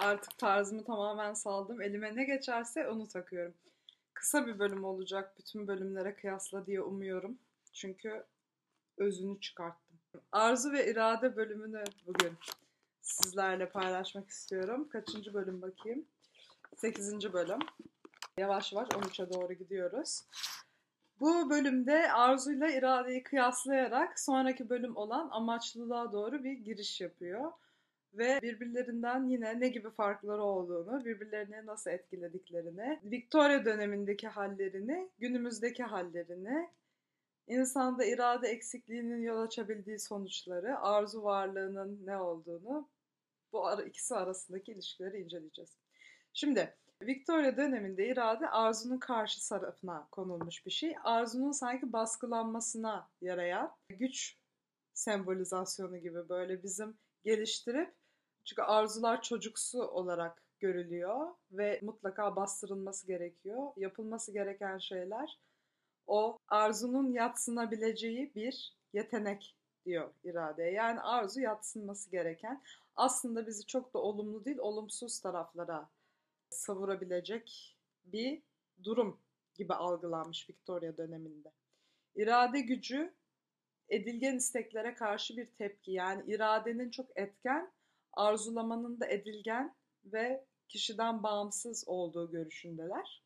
Artık tarzımı tamamen saldım. Elime ne geçerse onu takıyorum. Kısa bir bölüm olacak bütün bölümlere kıyasla diye umuyorum. Çünkü özünü çıkarttım. Arzu ve irade bölümünü bugün sizlerle paylaşmak istiyorum. Kaçıncı bölüm bakayım? Sekizinci bölüm. Yavaş yavaş 13'e doğru gidiyoruz. Bu bölümde arzuyla iradeyi kıyaslayarak sonraki bölüm olan amaçlılığa doğru bir giriş yapıyor. Ve birbirlerinden yine ne gibi farkları olduğunu, birbirlerini nasıl etkilediklerini, Victoria dönemindeki hallerini, günümüzdeki hallerini, insanda irade eksikliğinin yol açabildiği sonuçları, arzu varlığının ne olduğunu, bu ikisi arasındaki ilişkileri inceleyeceğiz. Şimdi Victoria döneminde irade arzunun karşı tarafına konulmuş bir şey. Arzunun sanki baskılanmasına yarayan güç sembolizasyonu gibi böyle bizim geliştirip çünkü arzular çocuksu olarak görülüyor ve mutlaka bastırılması gerekiyor. Yapılması gereken şeyler o arzunun yatsınabileceği bir yetenek diyor irade. Yani arzu yatsınması gereken aslında bizi çok da olumlu değil olumsuz taraflara savurabilecek bir durum gibi algılanmış Victoria döneminde. İrade gücü edilgen isteklere karşı bir tepki. Yani iradenin çok etken, arzulamanın da edilgen ve kişiden bağımsız olduğu görüşündeler.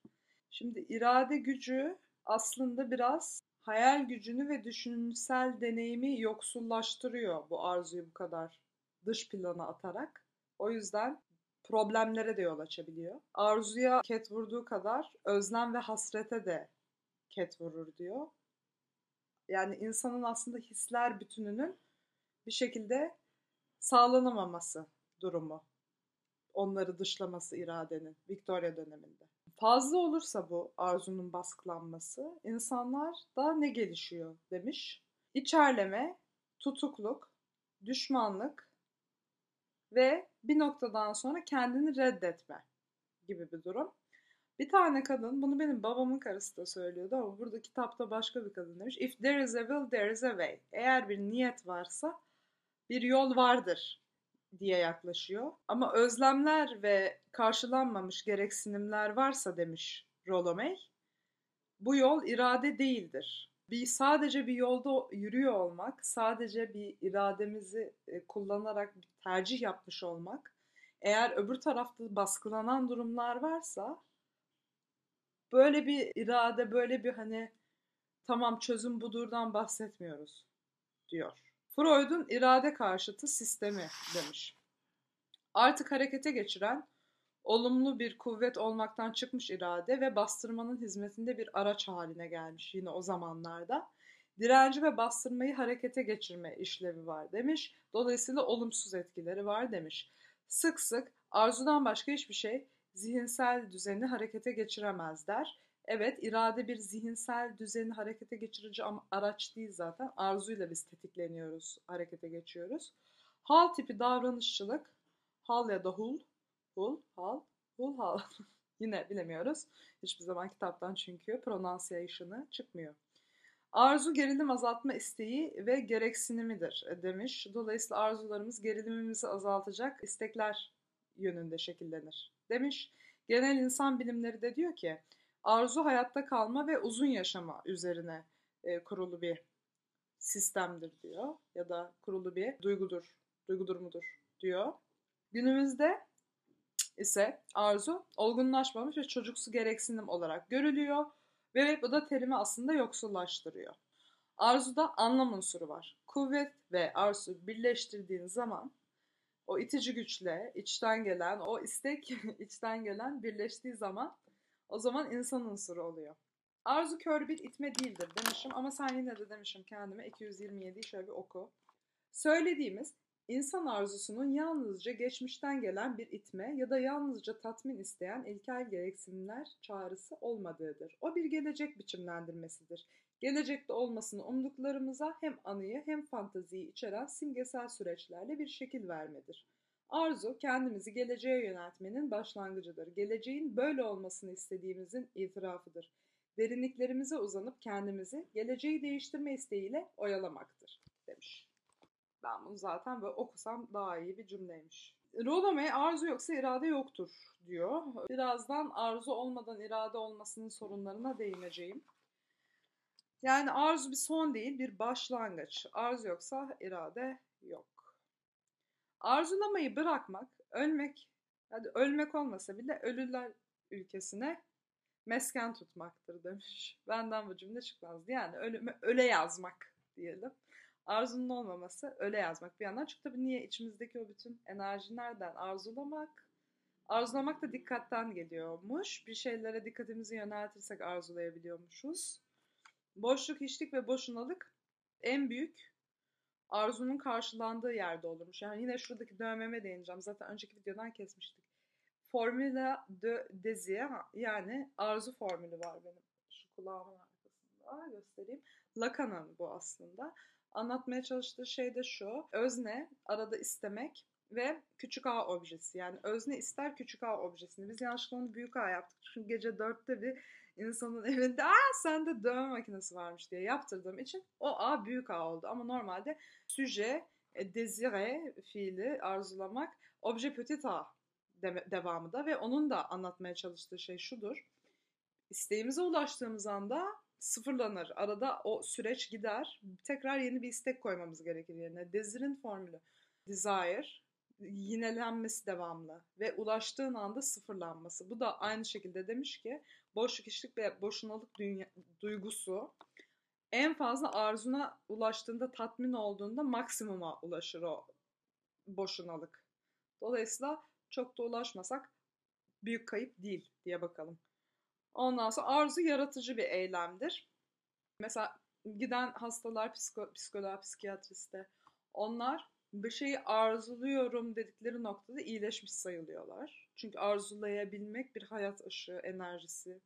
Şimdi irade gücü aslında biraz hayal gücünü ve düşünsel deneyimi yoksullaştırıyor bu arzuyu bu kadar dış plana atarak. O yüzden problemlere de yol açabiliyor. Arzuya ket vurduğu kadar özlem ve hasrete de ket vurur diyor. Yani insanın aslında hisler bütününün bir şekilde sağlanamaması durumu. Onları dışlaması iradenin Victoria döneminde. Fazla olursa bu arzunun baskılanması insanlar da ne gelişiyor demiş. İçerleme, tutukluk, düşmanlık, ve bir noktadan sonra kendini reddetme gibi bir durum. Bir tane kadın, bunu benim babamın karısı da söylüyordu ama burada kitapta başka bir kadın demiş. If there is a will, there is a way. Eğer bir niyet varsa bir yol vardır diye yaklaşıyor. Ama özlemler ve karşılanmamış gereksinimler varsa demiş Rollo bu yol irade değildir bir sadece bir yolda yürüyor olmak, sadece bir irademizi e, kullanarak bir tercih yapmış olmak, eğer öbür tarafta baskılanan durumlar varsa böyle bir irade, böyle bir hani tamam çözüm budurdan bahsetmiyoruz diyor. Freud'un irade karşıtı sistemi demiş. Artık harekete geçiren olumlu bir kuvvet olmaktan çıkmış irade ve bastırmanın hizmetinde bir araç haline gelmiş yine o zamanlarda. Direnci ve bastırmayı harekete geçirme işlevi var demiş. Dolayısıyla olumsuz etkileri var demiş. Sık sık arzudan başka hiçbir şey zihinsel düzeni harekete geçiremez der. Evet irade bir zihinsel düzeni harekete geçirici araç değil zaten. Arzuyla biz tetikleniyoruz, harekete geçiyoruz. Hal tipi davranışçılık, hal ya da hul Hul, hal, hul, hal. Yine bilemiyoruz. Hiçbir zaman kitaptan çünkü pronunciation'ı çıkmıyor. Arzu gerilim azaltma isteği ve gereksinimidir e, demiş. Dolayısıyla arzularımız gerilimimizi azaltacak istekler yönünde şekillenir demiş. Genel insan bilimleri de diyor ki arzu hayatta kalma ve uzun yaşama üzerine e, kurulu bir sistemdir diyor ya da kurulu bir duygudur, duygudur mudur diyor. Günümüzde ise arzu olgunlaşmamış ve çocuksu gereksinim olarak görülüyor ve bu da terimi aslında yoksullaştırıyor. Arzuda anlam unsuru var. Kuvvet ve arzu birleştirdiğin zaman o itici güçle içten gelen, o istek içten gelen birleştiği zaman o zaman insan unsuru oluyor. Arzu kör bir itme değildir demişim ama sen yine de demişim kendime 227'yi şöyle bir oku. Söylediğimiz İnsan arzusunun yalnızca geçmişten gelen bir itme ya da yalnızca tatmin isteyen ilkel gereksinimler çağrısı olmadığıdır. O bir gelecek biçimlendirmesidir. Gelecekte olmasını umduklarımıza hem anıyı hem fantaziyi içeren simgesel süreçlerle bir şekil vermedir. Arzu kendimizi geleceğe yöneltmenin başlangıcıdır. Geleceğin böyle olmasını istediğimizin itirafıdır. Derinliklerimize uzanıp kendimizi geleceği değiştirme isteğiyle oyalamaktır demiş. Ben bunu zaten böyle okusam daha iyi bir cümleymiş. Rolome arzu yoksa irade yoktur diyor. Birazdan arzu olmadan irade olmasının sorunlarına değineceğim. Yani arzu bir son değil, bir başlangıç. Arzu yoksa irade yok. Arzulamayı bırakmak, ölmek, hadi ölmek olmasa bile ölüler ülkesine mesken tutmaktır demiş. Benden bu cümle çıkmazdı. Yani ölüme öle yazmak diyelim. Arzunun olmaması öyle yazmak bir yandan. Çünkü tabii niye içimizdeki o bütün enerji nereden? Arzulamak. Arzulamak da dikkatten geliyormuş. Bir şeylere dikkatimizi yöneltirsek arzulayabiliyormuşuz. Boşluk, hiçlik ve boşunalık en büyük arzunun karşılandığı yerde olurmuş. Yani yine şuradaki dövmeme değineceğim. Zaten önceki videodan kesmiştik. Formula de désir yani arzu formülü var benim şu kulağımın arkasında göstereyim. Lacan'ın bu aslında. Anlatmaya çalıştığı şey de şu. Özne arada istemek ve küçük A objesi. Yani özne ister küçük A objesini. Biz yanlışlıkla onu büyük A yaptık. Çünkü gece dörtte bir insanın evinde aa sende dövme makinesi varmış diye yaptırdığım için o A büyük A oldu. Ama normalde suje, désire fiili arzulamak, obje petit A devamı da ve onun da anlatmaya çalıştığı şey şudur. İsteğimize ulaştığımız anda sıfırlanır. Arada o süreç gider. Tekrar yeni bir istek koymamız gerekir yerine. Desire'in formülü. Desire, yinelenmesi devamlı ve ulaştığın anda sıfırlanması. Bu da aynı şekilde demiş ki boşluk, işlik ve boşunalık dünya, duygusu en fazla arzuna ulaştığında, tatmin olduğunda maksimuma ulaşır o boşunalık. Dolayısıyla çok da ulaşmasak büyük kayıp değil diye bakalım. Ondan sonra arzu yaratıcı bir eylemdir. Mesela giden hastalar psiko, psikoloğa, psikiyatriste onlar bir şeyi arzuluyorum dedikleri noktada iyileşmiş sayılıyorlar. Çünkü arzulayabilmek bir hayat ışığı, enerjisi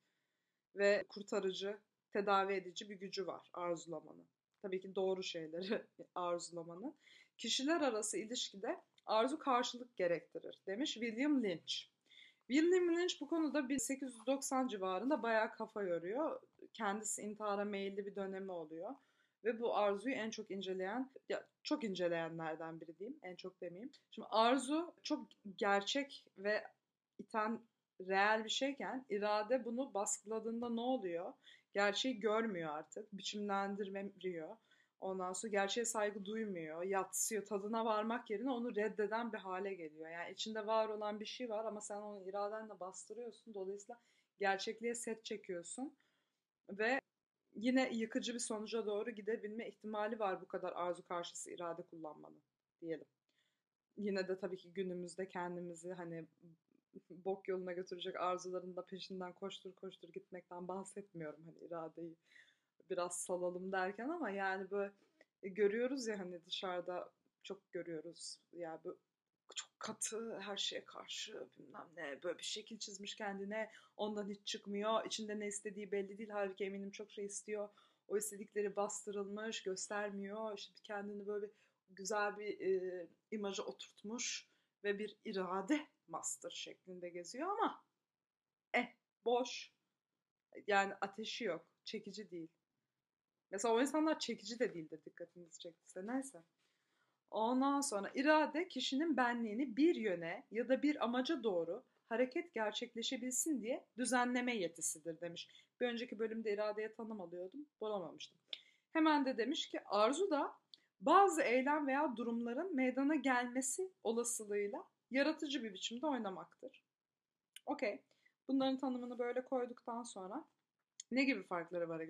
ve kurtarıcı, tedavi edici bir gücü var arzulamanın. Tabii ki doğru şeyleri arzulamanın. Kişiler arası ilişkide arzu karşılık gerektirir demiş William Lynch. William Lynch bu konuda 1890 civarında bayağı kafa yoruyor. Kendisi intihara meyilli bir dönemi oluyor. Ve bu arzuyu en çok inceleyen, ya çok inceleyenlerden biri diyeyim, en çok demeyeyim. Şimdi arzu çok gerçek ve iten reel bir şeyken irade bunu baskıladığında ne oluyor? Gerçeği görmüyor artık, biçimlendirmiyor. Ondan sonra gerçeğe saygı duymuyor, yatsıyor, tadına varmak yerine onu reddeden bir hale geliyor. Yani içinde var olan bir şey var ama sen onu iradenle bastırıyorsun. Dolayısıyla gerçekliğe set çekiyorsun. Ve yine yıkıcı bir sonuca doğru gidebilme ihtimali var bu kadar arzu karşısı irade kullanmanın diyelim. Yine de tabii ki günümüzde kendimizi hani bok yoluna götürecek arzuların da peşinden koştur koştur gitmekten bahsetmiyorum hani iradeyi biraz salalım derken ama yani böyle e, görüyoruz ya hani dışarıda çok görüyoruz. Yani böyle çok katı her şeye karşı bilmem ne böyle bir şekil çizmiş kendine ondan hiç çıkmıyor. içinde ne istediği belli değil. Halbuki eminim çok şey istiyor. O istedikleri bastırılmış, göstermiyor. İşte kendini böyle güzel bir e, imaja oturtmuş ve bir irade master şeklinde geziyor ama eh boş. Yani ateşi yok, çekici değil. Mesela o insanlar çekici de değildir dikkatinizi çektiyse. Neyse. Ondan sonra irade kişinin benliğini bir yöne ya da bir amaca doğru hareket gerçekleşebilsin diye düzenleme yetisidir demiş. Bir önceki bölümde iradeye tanım alıyordum. Bulamamıştım. Hemen de demiş ki arzu da bazı eylem veya durumların meydana gelmesi olasılığıyla yaratıcı bir biçimde oynamaktır. Okey. Bunların tanımını böyle koyduktan sonra ne gibi farkları var?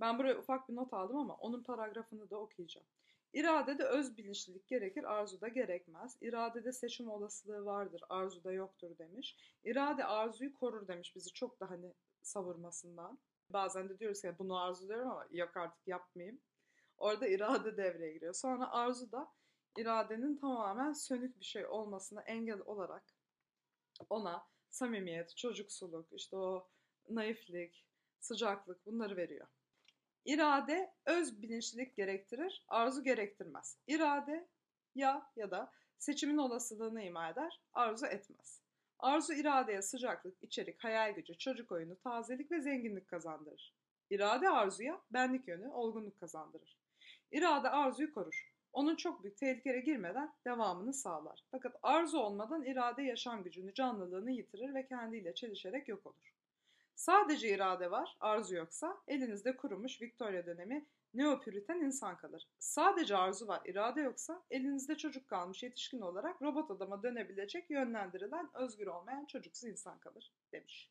Ben buraya ufak bir not aldım ama onun paragrafını da okuyacağım. İradede öz bilinçlilik gerekir, arzuda gerekmez. İradede seçim olasılığı vardır, arzuda yoktur demiş. İrade arzuyu korur demiş bizi çok da hani savurmasından. Bazen de diyoruz ki bunu arzuluyorum ama yok artık yapmayayım. Orada irade devreye giriyor. Sonra arzu da iradenin tamamen sönük bir şey olmasına engel olarak ona samimiyet, çocuksuluk, işte o naiflik, sıcaklık bunları veriyor. İrade öz bilinçlilik gerektirir, arzu gerektirmez. İrade ya ya da seçimin olasılığını ima eder, arzu etmez. Arzu iradeye sıcaklık, içerik, hayal gücü, çocuk oyunu, tazelik ve zenginlik kazandırır. İrade arzuya benlik yönü, olgunluk kazandırır. İrade arzuyu korur. onun çok büyük tehlikelere girmeden devamını sağlar. Fakat arzu olmadan irade yaşam gücünü, canlılığını yitirir ve kendiyle çelişerek yok olur. Sadece irade var, arzu yoksa elinizde kurumuş Victoria dönemi neopüriten insan kalır. Sadece arzu var, irade yoksa elinizde çocuk kalmış yetişkin olarak robot adama dönebilecek yönlendirilen özgür olmayan çocuksu insan kalır demiş.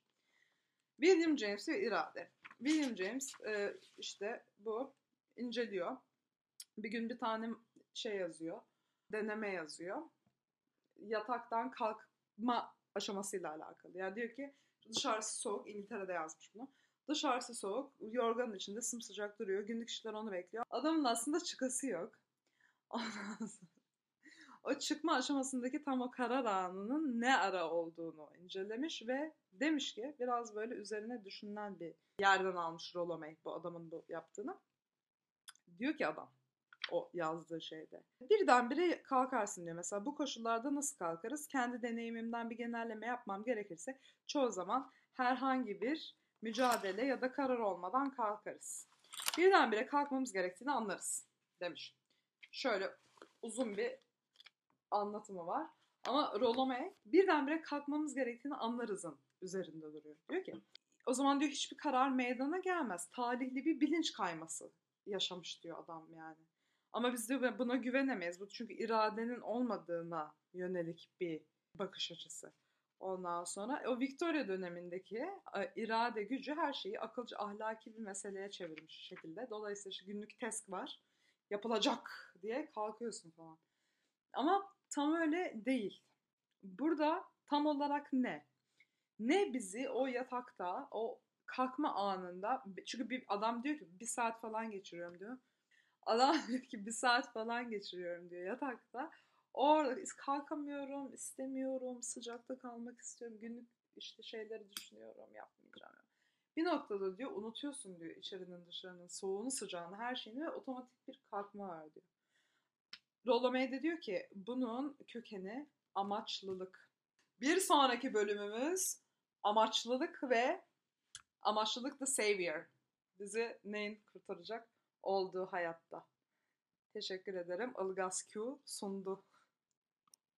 William James ve irade. William James e, işte bu inceliyor. Bir gün bir tane şey yazıyor, deneme yazıyor. Yataktan kalkma aşamasıyla alakalı. Yani diyor ki dışarısı soğuk, İngiltere'de yazmış bunu. Dışarısı soğuk, yorganın içinde sımsıcak duruyor. Günlük işler onu bekliyor. Adamın aslında çıkası yok. o çıkma aşamasındaki tam o karar anının ne ara olduğunu incelemiş ve demiş ki biraz böyle üzerine düşünülen bir yerden almış Rollo May bu adamın bu yaptığını. Diyor ki adam o yazdığı şeyde. Birdenbire kalkarsın diyor. Mesela bu koşullarda nasıl kalkarız? Kendi deneyimimden bir genelleme yapmam gerekirse çoğu zaman herhangi bir mücadele ya da karar olmadan kalkarız. Birdenbire kalkmamız gerektiğini anlarız demiş. Şöyle uzun bir anlatımı var. Ama Rollo May birdenbire kalkmamız gerektiğini anlarızın üzerinde duruyor. Diyor ki o zaman diyor hiçbir karar meydana gelmez. Talihli bir bilinç kayması yaşamış diyor adam yani. Ama biz de buna güvenemeyiz. Bu çünkü iradenin olmadığına yönelik bir bakış açısı. Ondan sonra o Victoria dönemindeki e, irade gücü her şeyi akılcı ahlaki bir meseleye çevirmiş şekilde. Dolayısıyla işte günlük test var. Yapılacak diye kalkıyorsun falan. Ama tam öyle değil. Burada tam olarak ne? Ne bizi o yatakta, o kalkma anında, çünkü bir adam diyor ki bir saat falan geçiriyorum diyor. Adam ki bir saat falan geçiriyorum diyor yatakta. Orada kalkamıyorum, istemiyorum, sıcakta kalmak istiyorum, günlük işte şeyleri düşünüyorum, yapmayacağım. Bir noktada diyor unutuyorsun diyor içerinin dışarının soğuğunu sıcağını her şeyini ve otomatik bir kalkma var diyor. Rollo May de diyor ki bunun kökeni amaçlılık. Bir sonraki bölümümüz amaçlılık ve amaçlılık the savior. Bizi neyin kurtaracak olduğu hayatta. Teşekkür ederim. Ilgaz Q sundu.